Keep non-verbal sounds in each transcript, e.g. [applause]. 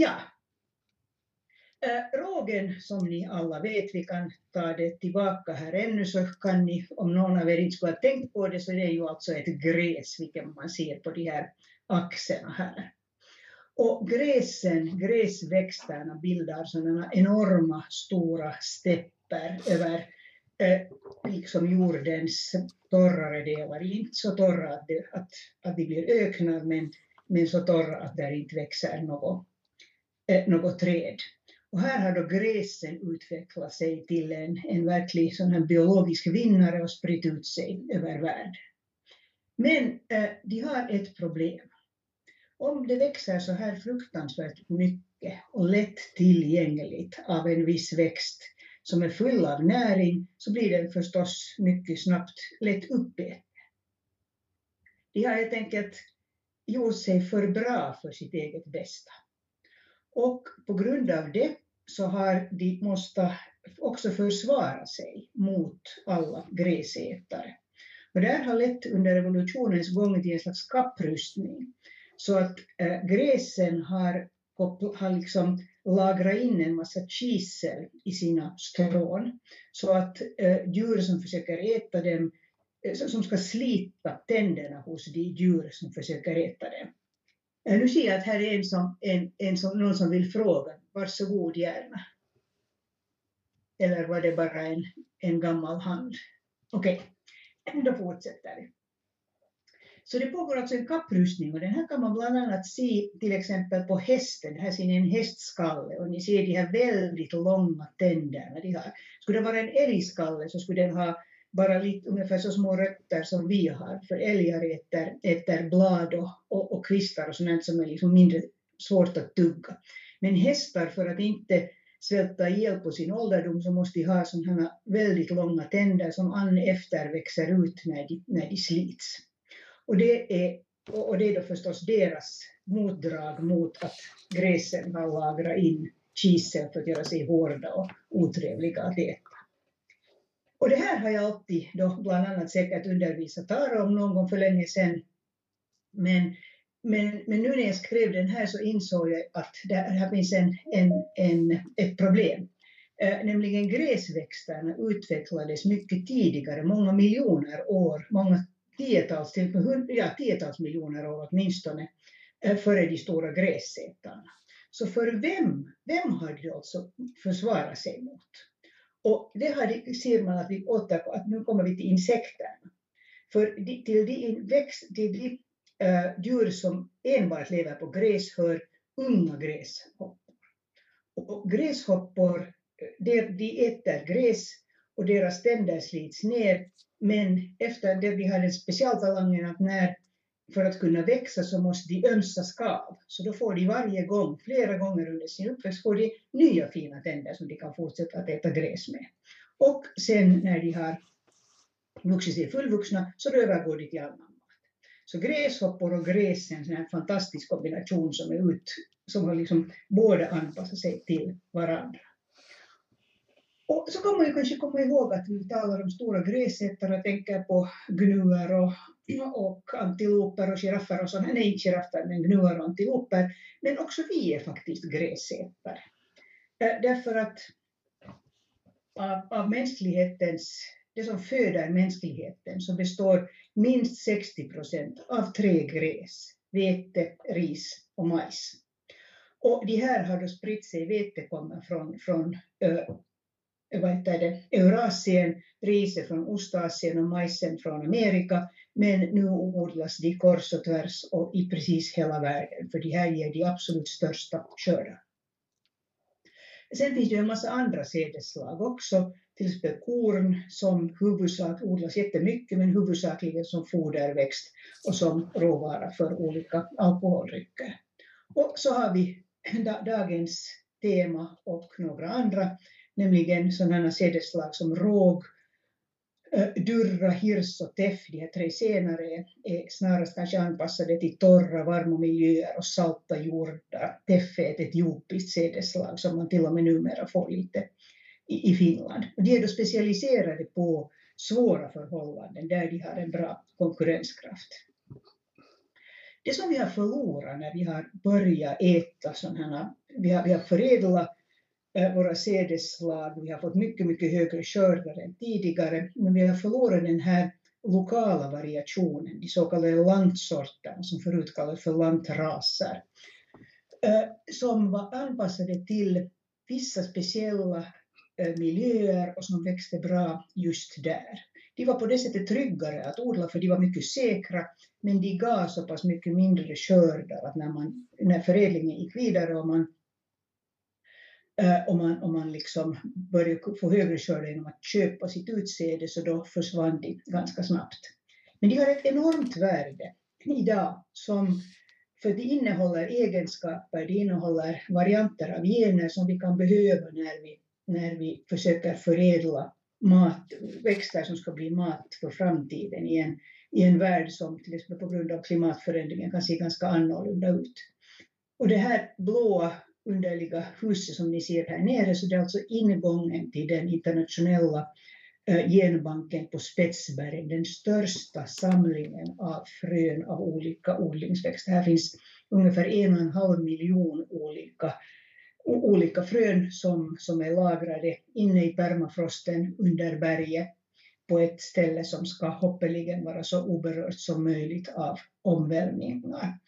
Ja. Äh, Rågen som ni alla vet, vi kan ta det tillbaka här ännu så kan ni, om någon av er inte skulle ha tänkt på det, så det är ju alltså ett gräs, vilket man ser på de här axlarna här. Och gräsen, gräsväxterna bildar sådana enorma stora stepper över eh, liksom jordens torrare delar. Inte så torra att, det, att, att de blir öknar, men, men så torra att där inte växer något, Eh, något träd. Och här har då gräsen utvecklat sig till en, en verklig sån här biologisk vinnare och spritt ut sig över världen. Men eh, de har ett problem. Om det växer så här fruktansvärt mycket och lätt tillgängligt av en viss växt som är full av näring så blir den förstås mycket snabbt lätt uppäten. De har helt enkelt gjort sig för bra för sitt eget bästa. Och på grund av det så har de måste också försvara sig mot alla gräsätare. Och det här har lett under revolutionens gång till en slags kapprustning så att eh, gräsen har, har liksom lagrat in en massa kisel i sina strån så att eh, djur som försöker äta dem, eh, som ska slita tänderna hos de djur som försöker äta dem. Eh, nu ser jag att här är en som, en, en som, någon som vill fråga, varsågod gärna. Eller var det bara en, en gammal hand? Okej, okay. då fortsätter vi. Så det pågår alltså en kapprustning och den här kan man bland annat se till exempel på hästen. Här ser ni en hästskalle och ni ser de här väldigt långa tänderna de har. Skulle det vara en älgskalle så skulle den ha bara lite, ungefär så små rötter som vi har, för älgar äter, äter blad och, och, och kvistar och sånt som är liksom mindre svårt att tugga. Men hästar, för att inte svälta ihjäl på sin ålderdom, så måste de ha sådana väldigt långa tänder som an efter växer ut när de, när de slits. Och det är, och det är då förstås deras motdrag mot att gräsen har lagrat in kisel för att göra sig hårda och otrevliga att äta. Och det här har jag alltid då bland annat säkert undervisat Tara om någon gång för länge sedan. Men, men, men nu när jag skrev den här så insåg jag att det här finns en, en, en, ett problem. Eh, nämligen gräsväxterna utvecklades mycket tidigare, många miljoner år, många tiotals, till, ja, tiotals miljoner år åtminstone, eh, före de stora gräsätarna. Så för vem, vem har de alltså försvarat sig mot? Och det här ser man att, vi återkommer att nu kommer vi till insekterna. För de, till de, växt, till de äh, djur som enbart lever på gräs hör unga gräshoppor. Och, och gräshoppor, eh, de, de äter gräs och deras tänder slits ner men efter det vi har den specialtalangen att när, för att kunna växa så måste de ömsa skav. Så då får de varje gång, flera gånger under sin uppväxt, får de nya fina tänder som de kan fortsätta att äta gräs med. Och sen när de har vuxit sig fullvuxna så då övergår de till annan mat. Så gräshoppor och gräs är en sån här fantastisk kombination som är ut, som har liksom båda anpassat sig till varandra. Och så kan man ju kanske komma ihåg att vi talar om stora gräsätare och tänker på gnuer och, och antiloper och giraffer och sådana, nej inte giraffer men gnuer och antiloper. Men också vi är faktiskt gräsätare. Eh, därför att av, av mänsklighetens, det som föder mänskligheten så består minst 60 procent av tre gräs, vete, ris och majs. Och de här har då spritt sig, vete kommer från, från vad heter det, Eurasien, riset från Ostasien och majsen från Amerika, men nu odlas de kors och tvärs och i precis hela världen, för de här ger de absolut största skördar. Sen finns det en massa andra sädesslag också, till exempel korn som huvudsak odlas jättemycket, men huvudsakligen som foderväxt och som råvara för olika alkoholdrycker. Och så har vi dagens tema och några andra nämligen sådana sädesslag som råg, durra, hirs och teff. De här tre senare är snarast kanske anpassade till torra, varma miljöer och salta jordar. Teff är ett etiopiskt sädesslag som man till och med numera får lite i, Finland. Och de är då specialiserade på svåra förhållanden där de har en bra konkurrenskraft. det som vi har förlorat när vi har börjat äta sådana vi har, vi har förädlat Eh, våra sädesslag, vi har fått mycket, mycket högre skördar än tidigare, men vi har förlorat den här lokala variationen, de så kallade lantsorterna som förut kallades för lantraser, eh, som var anpassade till vissa speciella eh, miljöer och som växte bra just där. De var på det sättet tryggare att odla för de var mycket säkra men de gav så pass mycket mindre skördar att när, man, när förädlingen gick vidare och man Eh, om man, om man liksom började få högre skördar genom att köpa sitt utsäde så då försvann de ganska snabbt. Men de har ett enormt värde idag som för det innehåller egenskaper, det innehåller varianter av gener som vi kan behöva när vi, när vi försöker förädla mat, växter som ska bli mat för framtiden i en, i en värld som till exempel på grund av klimatförändringen kan se ganska annorlunda ut. Och det här blåa underliga huset som ni ser här nere, så det är alltså ingången till den internationella eh, genbanken på Spetsbergen, den största samlingen av frön av olika odlingsväxter. Här finns ungefär en och en halv miljon olika, olika frön som, som är lagrade inne i permafrosten under berget på ett ställe som ska hoppeligen vara så oberört som möjligt av omvälvningar.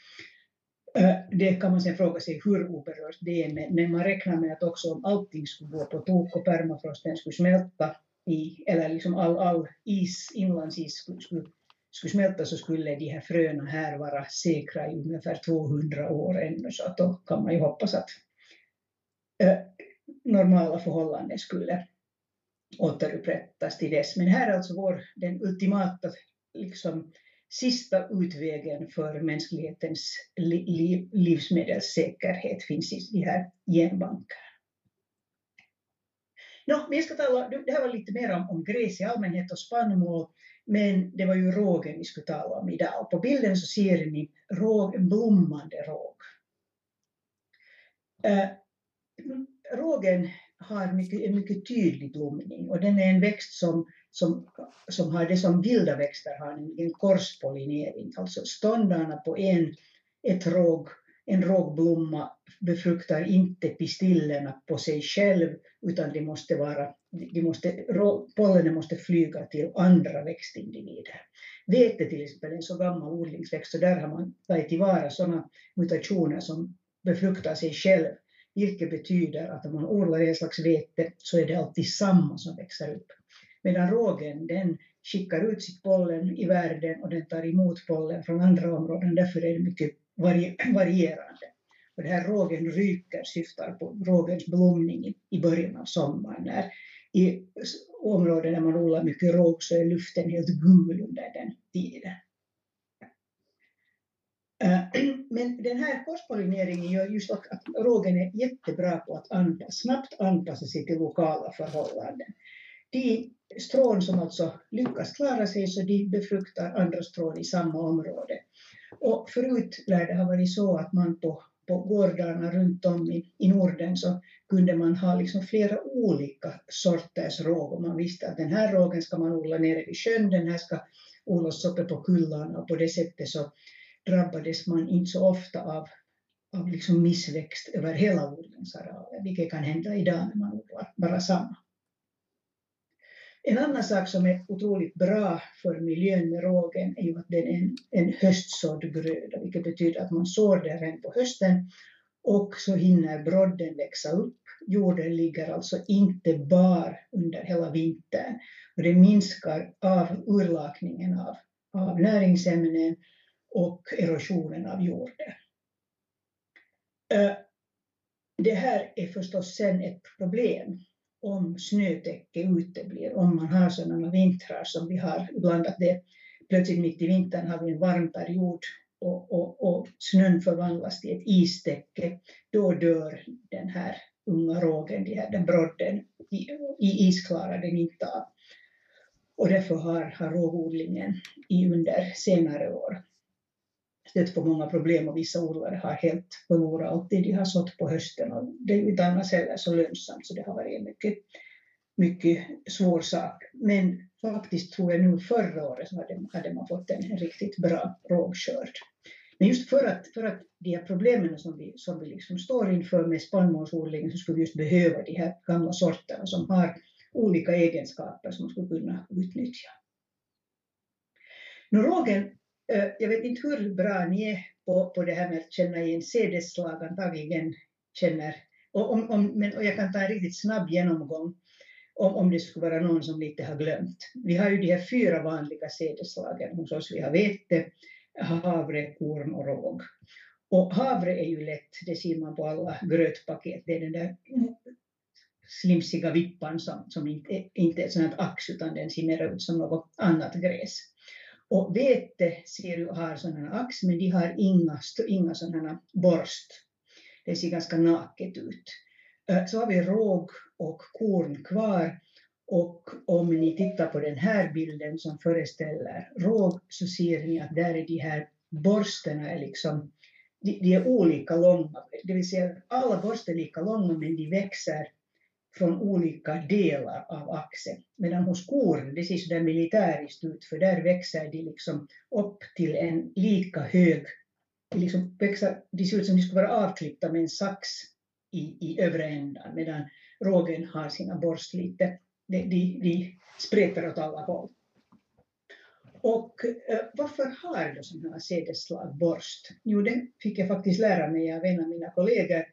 Äh, det kan man sen fråga sig hur oberört det är, men man räknar med att också om allting skulle gå på tok och permafrosten skulle smälta, i, eller liksom all, all is, inlandsis skulle, skulle, skulle smälta så skulle de här fröna här vara säkra i ungefär 200 år ännu, så att då kan man ju hoppas att äh, normala förhållanden skulle återupprättas till dess. Men här är alltså vår, den ultimata liksom, sista utvägen för mänsklighetens li livsmedelssäkerhet finns i de här genbankerna. No, vi ska tala, det här var lite mer om, om gräs i allmänhet och spannmål, men det var ju rågen vi skulle tala om idag. Och på bilden så ser ni råg, en blommande råg. Äh, rågen har mycket, en mycket tydlig blomning och den är en växt som som, som har det som vilda växter har, nämligen korspollinering. Alltså ståndarna på en, ett råg, en rågblomma befruktar inte pistillerna på sig själv utan de måste vara, de måste, pollenen måste flyga till andra växtindivider. Vete till exempel är en så gammal odlingsväxt och där har man tagit tillvara sådana mutationer som befruktar sig själv vilket betyder att om man odlar en slags vete så är det alltid samma som växer upp. Medan rågen den skickar ut sitt pollen i världen och den tar emot pollen från andra områden. Därför är det mycket varierande. Och det här rågen ryker syftar på rågens blomning i början av sommaren. När I områden där man odlar mycket råg så är luften helt gul under den tiden. Eh, [clears throat] men den här korspollineringen gör just att rågen är jättebra på att anpassa, snabbt anpassa sig till lokala förhållanden. De strån som alltså lyckas klara sig så de befruktar andra strån i samma område. Och förut lär det ha varit så att man på, på gårdarna runt om i, i Norden så kunde man ha liksom flera olika sorters råg och man visste att den här rågen ska man odla nere vid sjön, den här ska odlas uppe på kullarna och på det sättet så drabbades man inte så ofta av, av liksom missväxt över hela odlingsarealen, vilket kan hända idag när man odlar bara samma. En annan sak som är otroligt bra för miljön med rågen är ju att den är en, en höstsådd gröda, vilket betyder att man sår den redan på hösten och så hinner brodden växa upp. Jorden ligger alltså inte bar under hela vintern och det minskar av urlakningen av, av näringsämnen och erosionen av jorden. Det här är förstås sen ett problem om snötäcke uteblir, om man har sådana vintrar som vi har ibland, att det plötsligt mitt i vintern har vi en varm period och, och, och snön förvandlas till ett istäcke, då dör den här unga rågen, den brodden, i, i isklara den inte av. Och därför har, har rågodlingen under senare år stött på många problem och vissa odlare har helt förlorat allt det de har sått på hösten och det är ju inte annars heller så lönsamt så det har varit en mycket, mycket svår sak. Men faktiskt tror jag nu förra året så hade, hade man fått en riktigt bra rågskörd. Men just för att, för att de här problemen som vi, som vi liksom står inför med spannmålsodlingen så skulle vi just behöva de här gamla sorterna som har olika egenskaper som man skulle kunna utnyttja. Nu rågen Eh, jag vet inte hur bra ni är på, på det här med att känna igen sädesslag, antagligen känner, och, om, om, men, och jag kan ta en riktigt snabb genomgång om, om det skulle vara någon som lite har glömt. Vi har ju de här fyra vanliga sädesslagen hos oss. Vi har vete, havre, korn och råg. Och havre är ju lätt, det ser man på alla grötpaket, det är den där slimsiga vippan som, som inte, inte är ett sådant ax utan den ser mer ut som något annat gräs. Och vete ser, har sådana ax men de har inga, inga sådana borst. Det ser ganska naket ut. Så har vi råg och korn kvar. Och om ni tittar på den här bilden som föreställer råg så ser ni att där är de här borsterna är liksom, de, de är olika långa. Det vill säga alla borster är lika långa men de växer från olika delar av axeln. Medan hos korn, det ser sådär militäriskt ut, för där växer de liksom upp till en lika hög, de, liksom växer, de ser ut som de skulle vara avklippta med en sax i, i övre ändan, medan rågen har sina borst lite, de, de, de spretar åt alla håll. Och eh, varför har då sådana här sädesslag borst? Jo, det fick jag faktiskt lära mig av en av mina kollegor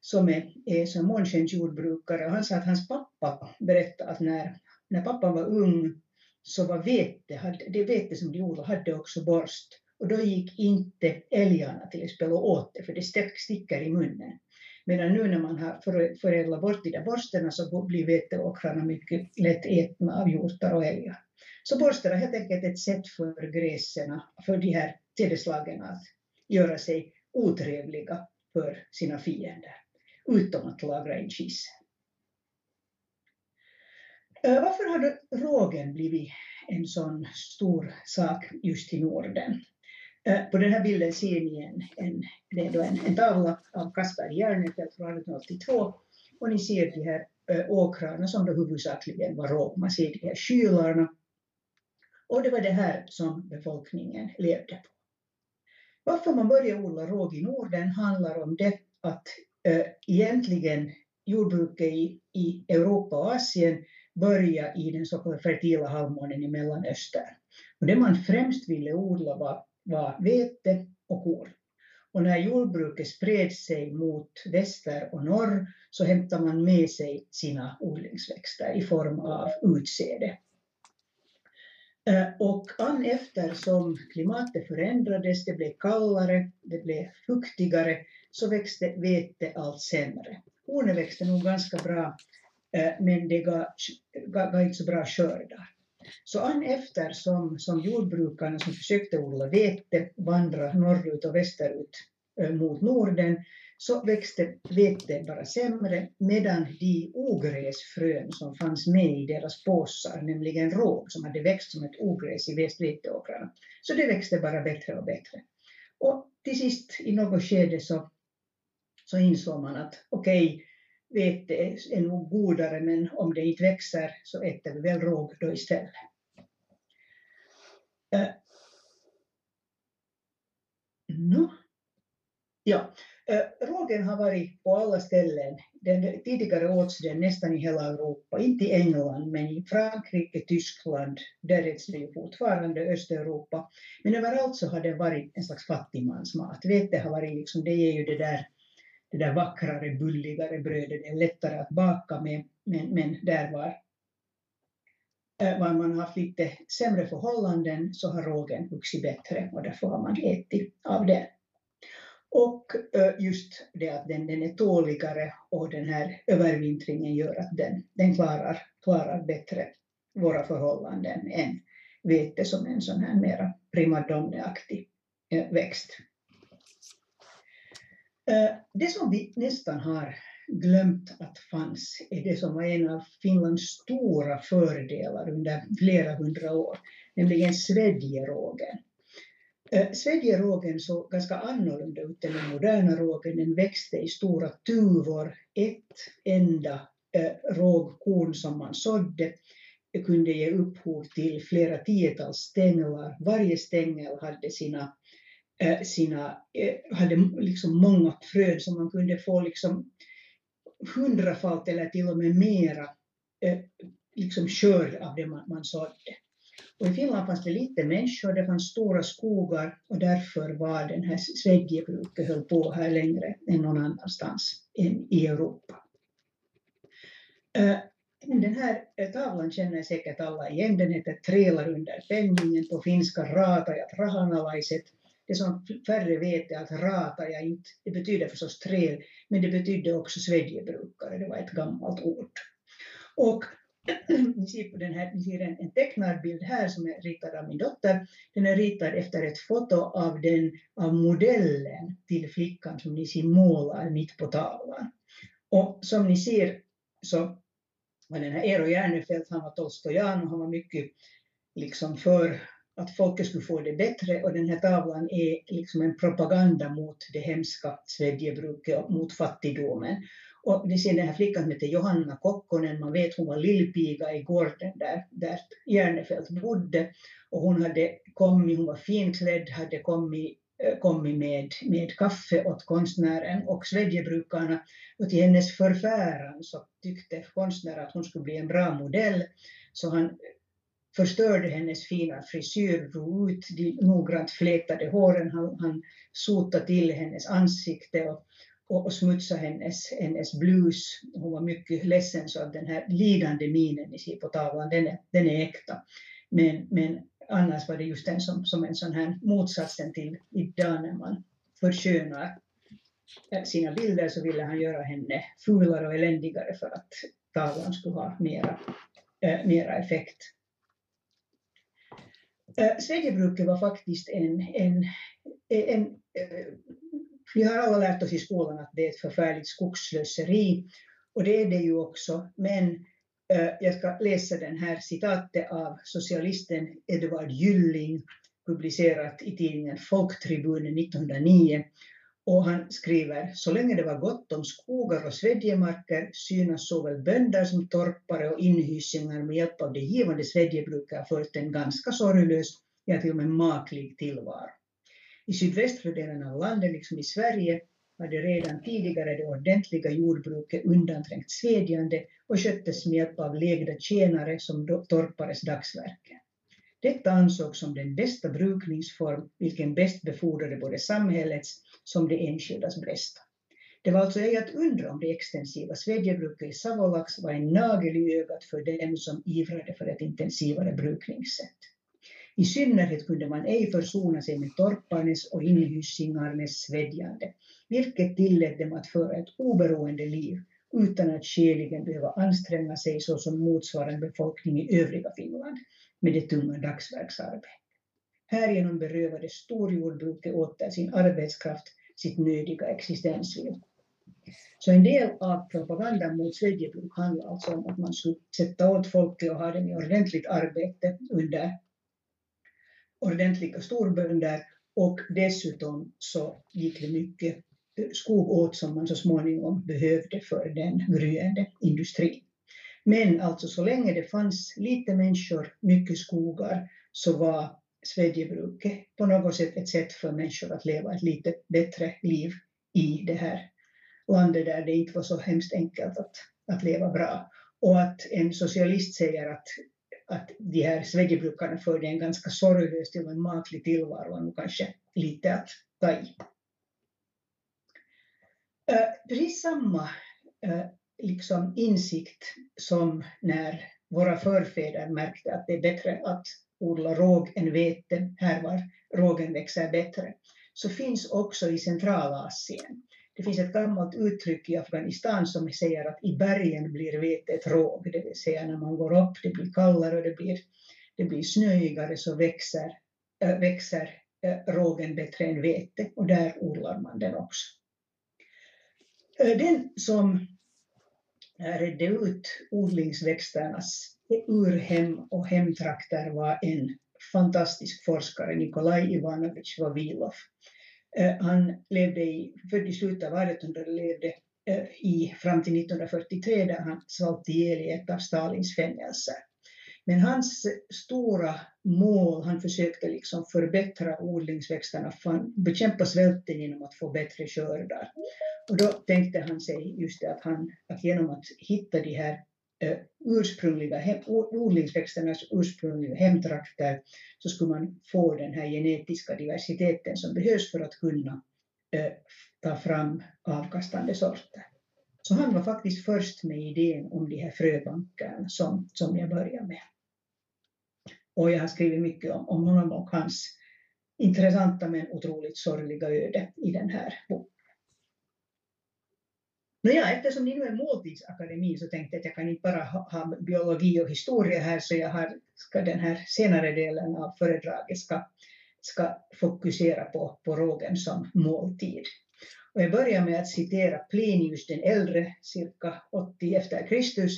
som är, är som månskensjordbrukare. Han sa att hans pappa berättade att när, när pappan var ung så var vete, det vete som de odlade hade också borst. Och då gick inte älgarna till exempel och åt det, för det sticker i munnen. Medan nu när man har förädlat bort de där borsterna så blir veteåkrarna mycket lätt ätna av hjortar och älgar. Så borsten är helt enkelt ett sätt för gräsen, för de här sädesslagen att göra sig otrevliga för sina fiender utom att lagra in kissen. Varför har då rågen blivit en sån stor sak just i Norden? På den här bilden ser ni en, en, det är då en, en tavla av Kasper Järnefelt från 1882 och ni ser de här åkrarna som då huvudsakligen var råg. Man ser de här kylarna och det var det här som befolkningen levde på. Varför man började odla råg i Norden handlar om det att egentligen jordbruket i, i Europa och Asien börja i den så kallade fertila halvmånen i Mellanöstern. Och det man främst ville odla var, var vete och korn. Och när jordbruket spred sig mot väster och norr så hämtade man med sig sina odlingsväxter i form av utsäde. Och an eftersom klimatet förändrades, det blev kallare, det blev fuktigare, så växte vete allt sämre. Kornet växte nog ganska bra, eh, men det gav, gav inte så bra skördar. Så an efter som, som jordbrukarna som försökte odla vete vandrade norrut och västerut eh, mot Norden, så växte vete bara sämre, medan de ogräsfrön som fanns med i deras påsar, nämligen råg som hade växt som ett ogräs i västveteåkrarna, så det växte bara bättre och bättre. Och till sist i något skede så så insåg man att okej, okay, vete är nog godare men om det inte växer så äter vi väl råg då istället. Uh, no. Ja, uh, rågen har varit på alla ställen. Den, tidigare åts den nästan i hela Europa, inte i England men i Frankrike, Tyskland, där äts det fortfarande, Östeuropa. Men överallt så har den varit en slags fattigmansmat. Vete har varit liksom, det är ju det där det där vackrare, bulligare brödet. Det är lättare att baka med, men, men där var, eh, var man haft lite sämre förhållanden så har rågen vuxit bättre och därför har man ätit av den. Och eh, just det att den, den är tåligare och den här övervintringen gör att den, den klarar, klarar bättre våra förhållanden än vete som en sån här mera primadonneaktig eh, växt. Eh, det som vi nästan har glömt att fanns är det som var en av Finlands stora fördelar under flera hundra år, nämligen svedjerågen. Eh, svedjerågen såg ganska annorlunda ut än den moderna rågen. Den växte i stora tuvor, ett enda eh, rågkorn som man sådde kunde ge upphov till flera tiotals stänglar. Varje stängel hade sina Eh, sina, eh, hade liksom många frön som man kunde få liksom hundrafalt eller till och med mera eh, liksom skörd av det man, man sådde. Och I Finland fanns det lite människor, det fanns stora skogar och därför var den här svedjebruket höll på här längre än någon annanstans i Europa. Den här tavlan känner säkert alla igen, den heter Trälar under penningen, på finska raatajat rahanalaiset. Det som färre vet är att raataja inte, det betyder förstås träl, men det betydde också svedjebrukare, det var ett gammalt ord. Och [clears throat] ni ser, på den här, ni ser en, en tecknad bild här som är ritad av min dotter. Den är ritad efter ett foto av, den, av modellen till flickan som ni ser målar mitt på tavlan. Och som ni ser så var den här Eero Järnefelt, han var Tolstojan och han var mycket liksom för att folket skulle få det bättre och den här tavlan är liksom en propaganda mot det hemska svedjebruket och mot fattigdomen. Och ni ser den här flickan som heter Johanna Kokkonen, man vet hon var lillpiga i gården där, där Järnefelt bodde. Och hon hade kommit, hon var finklädd, hade kommit, eh, kommit med, med kaffe åt konstnären och svedjebrukarna. Och till hennes förfäran så tyckte konstnären att hon skulle bli en bra modell. Så han förstörde hennes fina frisyr, drog ut de noggrant flätade håren, han, han sotade till hennes ansikte och och, och smutsade hennes, hennes blus. Hon var mycket ledsen så att den här lidande minen ni ser på tavlan, den är, den är äkta. Men, men annars var det just den som, som en sån här motsatsen till idag när man förskönar sina bilder så ville han göra henne fulare och eländigare för att tavlan skulle ha mera, äh, mera effekt. Äh, Svedjebruket var faktiskt en, en, en, en vi har alla lärt oss i skolan att det är ett förfärligt skogsslöseri och det är det ju också. Men äh, jag ska läsa den här citatet av socialisten Edvard Gylling publicerat i tidningen Folktribunen 1909 och han skriver, så länge det var gott om skogar och svedjemarker synas såväl bönder som torpare och inhysingar med hjälp av det givande svedjebruket ha fört en ganska sorglös, ja till och med maklig tillvaro. I sydvästra delen av landet, liksom i Sverige, hade redan tidigare det ordentliga jordbruket undanträngt svedjande och sköttes med hjälp av lägda tjänare som torpares dagsverken. Detta ansågs som den bästa brukningsform, vilken bäst befordrade både samhällets som det enskildas bästa. Det var alltså ej att undra om det extensiva svedjebruket i Savolax var en nagel i ögat för dem som ivrade för ett intensivare brukningssätt. I synnerhet kunde man ej försona sig med torparnes och inhyssingarnes svedjande, vilket tillät dem att föra ett oberoende liv utan att skäligen behöva anstränga sig så som motsvarande befolkning i övriga Finland med det tunga dagsverksarbetet. Härigenom berövade storjordbruket åter sin arbetskraft sitt nödiga existensliv. Så en del av propagandan mot svedjebruk handlar alltså om att man skulle sätta åt folket och ha dem i ordentligt arbete under ordentliga storbönder och dessutom så gick det mycket skog åt som man så småningom behövde för den gryende industrin. Men alltså så länge det fanns lite människor, mycket skogar, så var svedjebruket på något sätt ett sätt för människor att leva ett lite bättre liv i det här landet där det inte var så hemskt enkelt att, att leva bra. Och att en socialist säger att att de här svedjebrukarna förde en ganska sorglös till en maklig tillvaro och kanske lite att ta i. Eh, precis samma eh, liksom insikt som när våra förfäder märkte att det är bättre att odla råg än vete, här var rågen växer bättre, så finns också i Centralasien. Det finns ett gammalt uttryck i Afghanistan som säger att i bergen blir vetet råg, det vill säga när man går upp, det blir kallare och det blir, det blir snöigare så växer, äh, växer äh, rågen bättre än vete och där odlar man den också. Den som redde ut odlingsväxternas urhem och hemtrakter var en fantastisk forskare, Nikolaj Ivanovich Vavilov. Eh, han levde i, född i slutet av 1800 levde eh, i, fram till 1943 där han svalt ihjäl i ett av Stalins fängelser. Men hans stora mål, han försökte liksom förbättra odlingsväxterna, bekämpa svälten genom att få bättre skördar. Och då tänkte han sig just det att, han, att genom att hitta de här eh, ursprungliga hem, odlingsväxternas ursprungliga hemtrakter så skulle man få den här genetiska diversiteten som behövs för att kunna eh, ta fram avkastande sorter. Så han var faktiskt först med idén om de här fröbankerna som, som jag började med. Och jag har skrivit mycket om, om honom och hans intressanta men otroligt sorgliga öde i den här boken. Nåja, eftersom ni nu är måltidsakademi så tänkte jag att jag kan inte bara ha, ha biologi och historia här så jag har, ska den här senare delen av föredraget ska, ska fokusera på, på rågen som måltid. Och jag börjar med att citera Plinius den äldre, cirka 80 efter Kristus,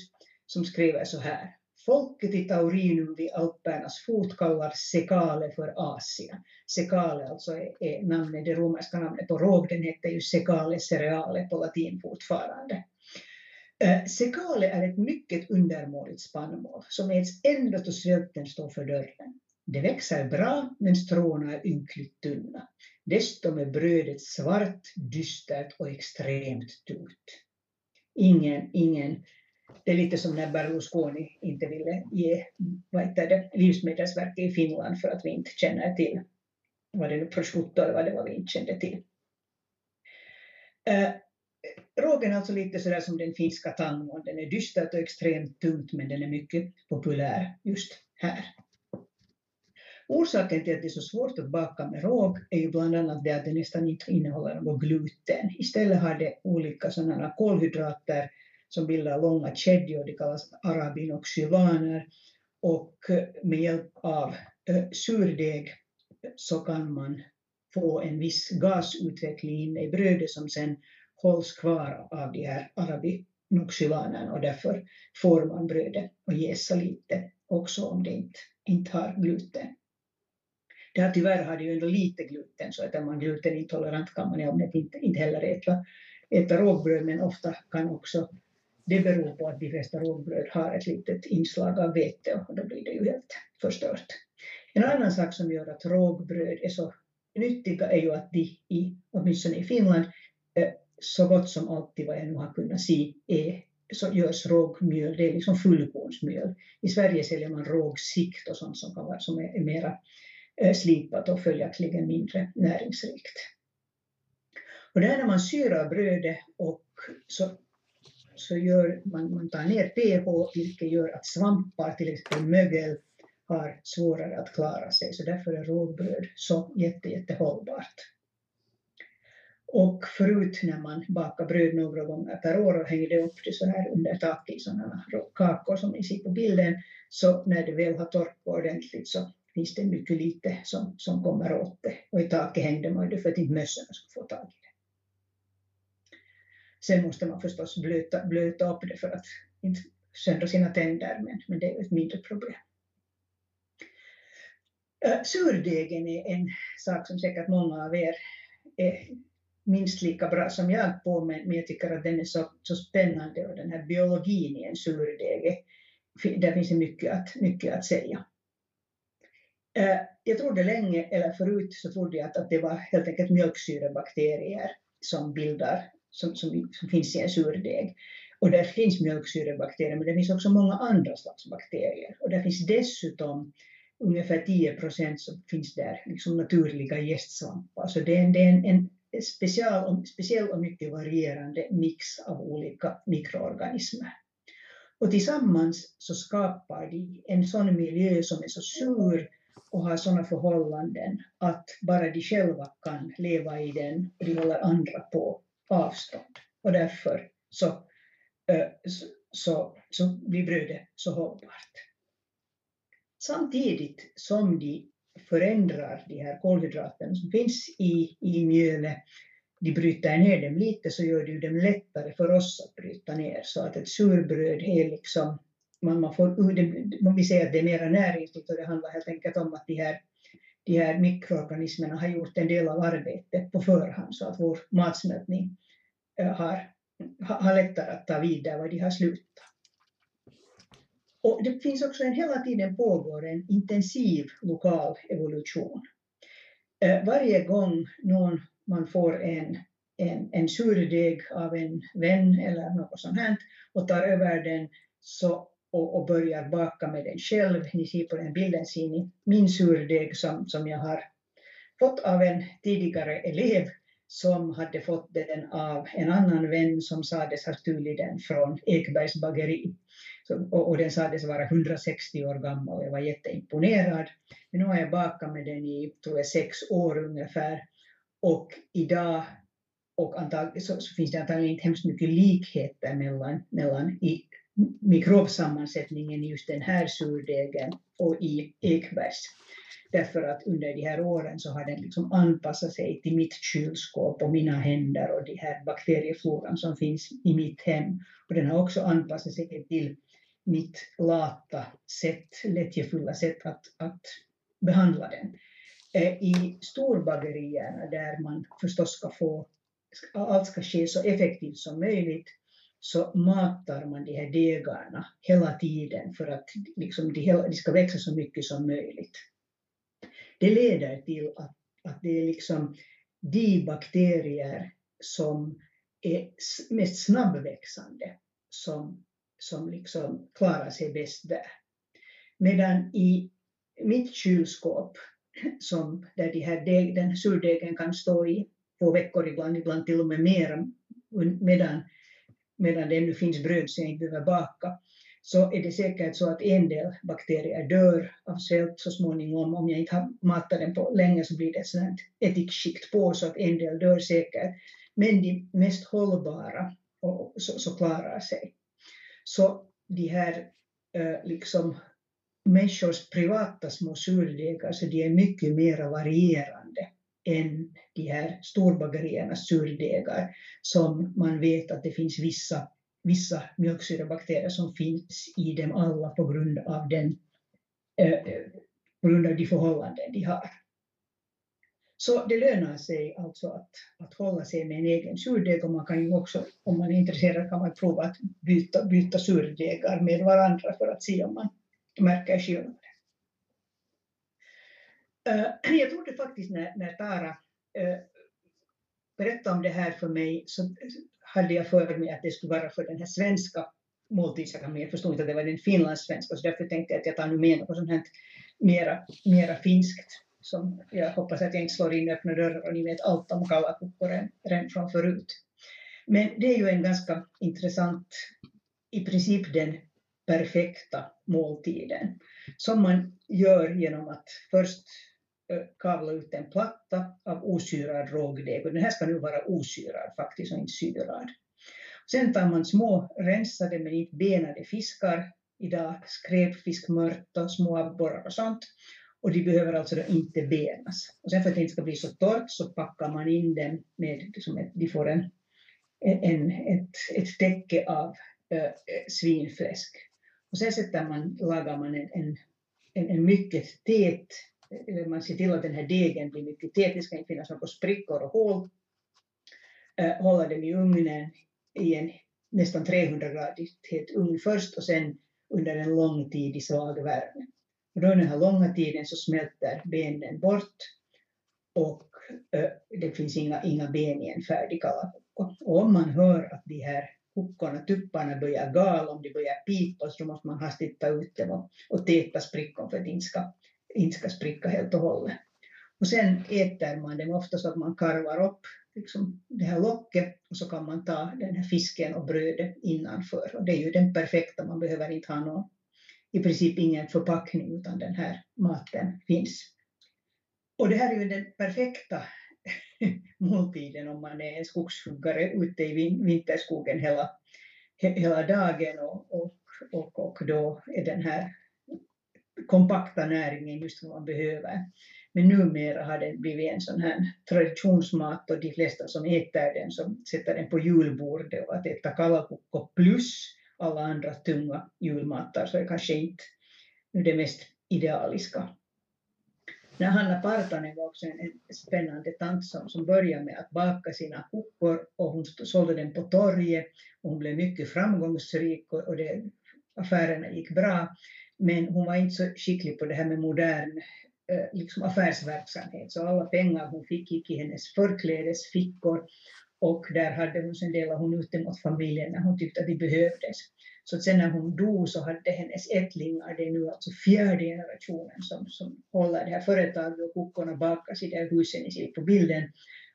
som skriver så här. Folket i Taurinum vid Alpernas fot kallar Sekale för Asien. Sekale alltså är, är namnet, det romerska namnet på råg, den hette ju Sekale cereale på latin fortfarande. Uh, sekale är ett mycket undermåligt spannmål som äts ända då svälten står för dörren. Det växer bra, men stråna är ynkligt tunna. Dessutom är brödet svart, dystert och extremt tungt. Ingen, ingen det är lite som när Berlusconi inte ville ge vad heter det, Livsmedelsverket i Finland för att vi inte känner till vad det nu prosciutto eller vad det var vi inte kände till. Eh, rågen är alltså lite sådär som den finska tangon. Den är dystert och extremt tungt men den är mycket populär just här. Orsaken till att det är så svårt att baka med råg är ju bland annat det att det nästan inte innehåller något gluten. Istället har det olika sådana kolhydrater som bildar långa kedjor, de kallas arabinoxylaner. Och med hjälp av eh, surdeg så kan man få en viss gasutveckling inne i brödet som sen hålls kvar av de här arabinoxylanerna och därför får man brödet att jäsa lite också om det inte, inte har gluten. Det här tyvärr har det ju ändå lite gluten så att är man glutenintolerant kan man ju inte, inte heller äta, äta rågbröd men ofta kan också det beror på att de flesta rågbröd har ett litet inslag av vete och då blir det ju helt förstört. En annan sak som gör att rågbröd är så nyttiga är ju att de, i, åtminstone i Finland, eh, så gott som alltid vad jag nu har kunnat se är, så görs rågmjöl, det är liksom fullkornsmjöl. I Sverige säljer man rågsikt och sånt som, kan vara, som är, mera eh, slipat och följaktligen mindre näringsrikt. Och där när man syrar brödet och så så gör man, man tar ner pH, vilket gör att svampar, till exempel mögel, har svårare att klara sig. Så därför är rågbröd så jätte, jättehållbart. Och förut när man bakar bröd några gånger per år och hängde upp det så här under taket i sådana kakor som ni ser på bilden, så när det väl har torkat ordentligt så finns det mycket lite som, som kommer åt det. Och i taket hängde man det för att inte mössorna skulle få tag i det. Sen måste man förstås blöta, blöta upp det för att inte söndra sina tänder, men, men det är ett mindre problem. Äh, Surdegen är en sak som säkert många av er är minst lika bra som jag på, men, men jag tycker att den är så, så spännande och den här biologin i en surdeg, där finns det mycket att, mycket att säga. Äh, jag trodde länge, eller förut så trodde jag att, att det var helt enkelt mjölksyrebakterier som bildar som, som, som finns i en surdeg. Och där finns mjölksyrebakterier, men det finns också många andra slags bakterier. Och där finns dessutom ungefär 10 procent som finns där, liksom naturliga gästsvampar. Så det är en, det är en, en special, speciell och mycket varierande mix av olika mikroorganismer. Och tillsammans så skapar de en sån miljö som är så sur och har sådana förhållanden att bara de själva kan leva i den och de håller andra på avstånd. Och därför eh, så, så, så blir brödet så hållbart. Samtidigt som de förändrar de här kolhydraterna som finns i, i mjölet, de bryter ner dem lite så gör det dem lättare för oss att bryta ner. Så att ett surbröd är liksom, man, man får, man vill säga att det är mera näringsrikt och det handlar helt enkelt om att de här, de här mikroorganismerna har gjort en del av arbetet på förhand så att vår matsmältning eh, har, har lättare att ta vid där de har slutat. Och det finns också en hela tiden pågår en intensiv lokal evolution. Eh, varje gång någon, man får en, en, en surdeg av en vän eller något sånt här och tar över den så, och, och börjar baka med den själv. Ni ser på den bilden ser ni min surdeg som, som jag har fått av en tidigare elev som hade fått den av en annan vän som sades ha stulit den från Ekbergs bageri. Så, och, och, den sades vara 160 år gammal och jag var jätteimponerad. Men nu har jag bakat med den i, tror jag, sex år ungefär. Och idag och antag, så, så, finns det antagligen inte hemskt mycket likheter mellan, mellan i mikrobsammansättningen i just den här surdegen och i Ekbergs. Därför att under de här åren så har den liksom anpassat sig till mitt kylskåp och mina händer och de här bakteriefloran som finns i mitt hem. Och den har också anpassat sig till mitt lata sätt, lättjefulla sätt att, att behandla den. Eh, I storbagerierna där man förstås ska få, allt ska ske så effektivt som möjligt, så matar man de här degarna hela tiden för att liksom de, de ska växa så mycket som möjligt. Det leder till att, att det är liksom de bakterier som är mest snabbväxande som, som liksom klarar sig bäst där. Medan i mitt kylskåp, som där de här deg, den surdegen kan stå i två veckor ibland, ibland till och med mer, medan, medan det ännu finns bröd som jag inte behöver baka, så är det säkert så att en del bakterier dör av svält så småningom. Om jag inte har matat den på länge så blir det ett sådant ättikskikt på så att en del dör säkert. Men de mest hållbara och så, så klarar sig. Så de här eh, liksom människors privata små surdegar, så de är mycket mer varierade än de här storbageriernas surdegar som man vet att det finns vissa vissa mjölksyrebakterier som finns i dem alla på grund av, den, eh, eh, på grund av de förhållanden de har. Så det lönar sig alltså att, att hålla sig med en egen surdeg och man kan ju också, om man är intresserad, kan man prova att byta, byta surdegar med varandra för att se om man märker skillnader. [clears throat] Jag trodde faktiskt när, när Tara berättade om det här för mig så hade jag för mig att det skulle vara för den här svenska måltidsakademin. Jag förstod inte att det var den finlandssvenska, så därför tänkte jag att jag tar nu med något sånt här mera, mera finskt. Som jag hoppas att jag inte slår in öppna dörrar och ni vet allt om kallakukkor redan från förut. Men det är ju en ganska intressant, i princip den perfekta måltiden som man gör genom att först Eh, kavla ut en platta av osyrad rågdeg. Och den här ska nu vara osyrad faktiskt och inte syrad. Sen tar man små rensade men inte benade fiskar, idag skräpfisk, mört små abborrar och sånt. Och de behöver alltså då inte benas. Och sen för att det inte ska bli så torrt så packar man in dem med, liksom ett, de får en, en, ett, ett täcke av äh, svinfläsk. Och sen sätter man, lagar man en, en, en mycket tät man ser till att den här degen blir mycket tät, det ska inte finnas några sprickor och hål. Äh, hålla den i ugnen i en nästan 300 gradig het ugn först och sen under en lång tid i svag värme. Och då under den här långa tiden så smälter benen bort och det finns inga, inga ben i en färdig kalakukko. Och om man hör att de här kuckorna, tupparna börjar gala, om de börjar pipa, så måste man hastigt ta ut dem och, och täta sprickan för att de inte ska inte ska spricka helt och hållet. Och sen äter man den ofta så att man karvar upp liksom det här locket och så kan man ta den här fisken och brödet innanför. Och det är ju den perfekta, man behöver inte ha någon, i princip ingen förpackning utan den här maten finns. Och det här är ju den perfekta [laughs] måltiden om man är en skogshuggare ute i vinterskogen hela, hela dagen och, och, och, och då är den här kompakta näringen just vad man behöver. Men numera har den blivit en sån här traditionsmat och de flesta som äter den som sätter den på julbordet och att äta kalakukko plus alla andra tunga julmatar så är kanske inte det mest idealiska. När Hanna Partanen var också en, en spännande tant som, som började med att baka sina kukkor och hon sålde den på torget och hon blev mycket framgångsrik och, och det affärerna gick bra. Men hon var inte så skicklig på det här med modern eh, liksom affärsverksamhet. Så alla pengar hon fick gick i hennes förklädesfickor och där hade hon sen delade hon ut dem åt familjen när hon tyckte att de behövdes. Så att sen när hon dog så hade hennes ättlingar, det är nu alltså fjärde generationen som, som håller det här företaget och kockorna bakas i det här huset ni ser på bilden.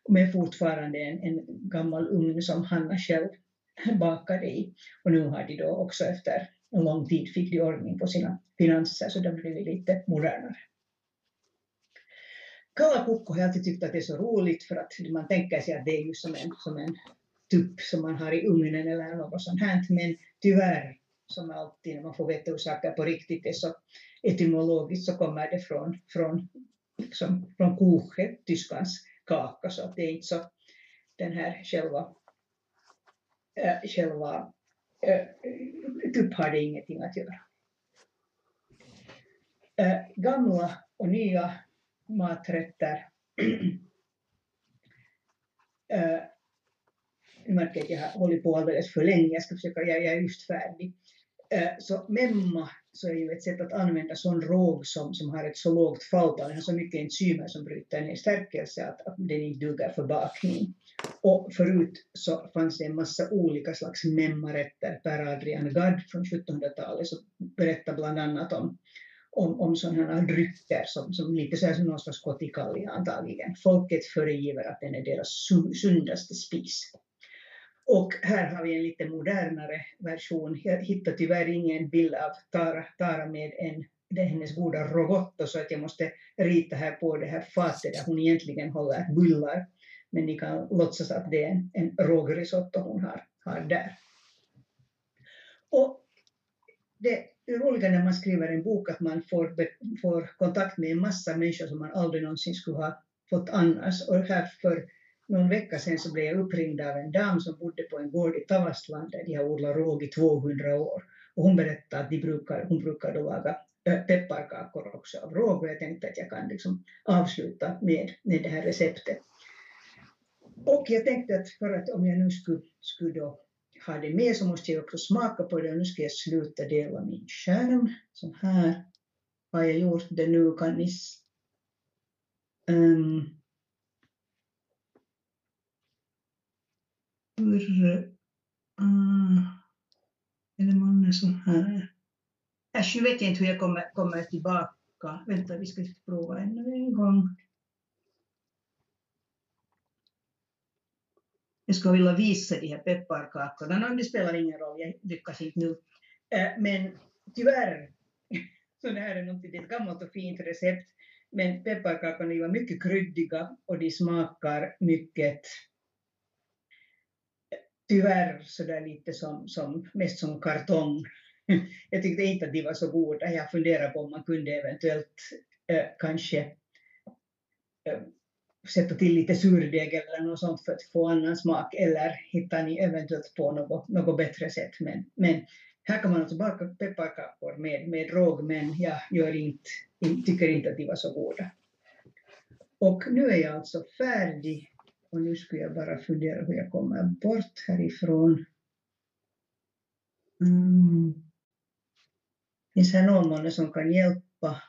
Men fortfarande en, en gammal ugn som Hanna själv bakade i. Och nu har de då också efter en lång tid fick de ordning på sina finanser så de blev lite modernare. Kalla Kukko har jag alltid tyckt att det är så roligt för att man tänker sig att det är ju som en, som en tupp som man har i ugnen eller något sånt här. Men tyvärr, som alltid när man får veta hur saker på riktigt är så etymologiskt så kommer det från, från, liksom, från kuche, tyskans kaka, så att det är inte så den här själva, äh, själva tupp har det ingenting att göra. Eh, gamla och nya maträtter [clears throat] eh, äh, jag märker att jag har hållit på alldeles för länge, jag ska försöka, jag, jag är just färdig. Eh, så memma så är ju ett sätt att använda sån råg som, som har ett så lågt falltal, den har så mycket enzymer som bryter ner stärkelse att, att den inte duger för bakning. Och förut så fanns det en massa olika slags memmarätter. Per Adrian Gadd från 1700-talet så berättar bland annat om, om, om sådana drycker som, som lite så här som någon slags kotikalja antagligen. Folket föregiver att den är deras sundaste spis. Och här har vi en lite modernare version. Jag hittar tyvärr ingen bild av Tara, Tara med en, det är hennes goda rogotto så att jag måste rita här på det här fatet där hon egentligen håller bullar. Men ni kan låtsas att det är en, en rågrisotto hon har, har där. Och det är roliga när man skriver en bok att man får, får kontakt med en massa människor som man aldrig någonsin skulle ha fått annars. Och här för någon vecka sedan så blev jag uppringd av en dam som bodde på en gård i Tavastland där de har odlat råg i 200 år. Och hon berättade att de brukar, hon brukar då laga pepparkakor också av råg och jag tänkte att jag kan liksom avsluta med, med det här receptet. Och jag tänkte att för att om jag nu skulle, skulle då ha det med så måste jag också smaka på det och nu ska jag sluta dela min skärm. Så här har jag gjort det nu kan ni um, hur... Uh, eller man mm, är här. Äsch, nu vet jag inte hur jag kommer, kommer tillbaka. Vänta, vi ska prova ännu en gång. Jag skulle vilja visa de här pepparkakorna. No, det spelar ingen roll, jag lyckas inte nu. Men tyvärr, så det här är, något, det är ett gammalt och fint recept, men pepparkakorna var mycket kryddiga och de smakar mycket tyvärr sådär lite som, som, mest som kartong. [laughs] Jag tyckte inte att de var så goda. Jag funderar på om man kunde eventuellt eh, kanske eh, sätta till lite surdeg eller något sånt för att få annan smak eller hittar ni eventuellt på något, något bättre sätt. Men, men här kan man alltså baka pepparkakor med, med råg men jag gör inte, tycker inte att de var så goda. Och nu är jag alltså färdig och nu skulle jag bara fundera hur jag kommer bort härifrån. Mm. Finns här någon som kan hjälpa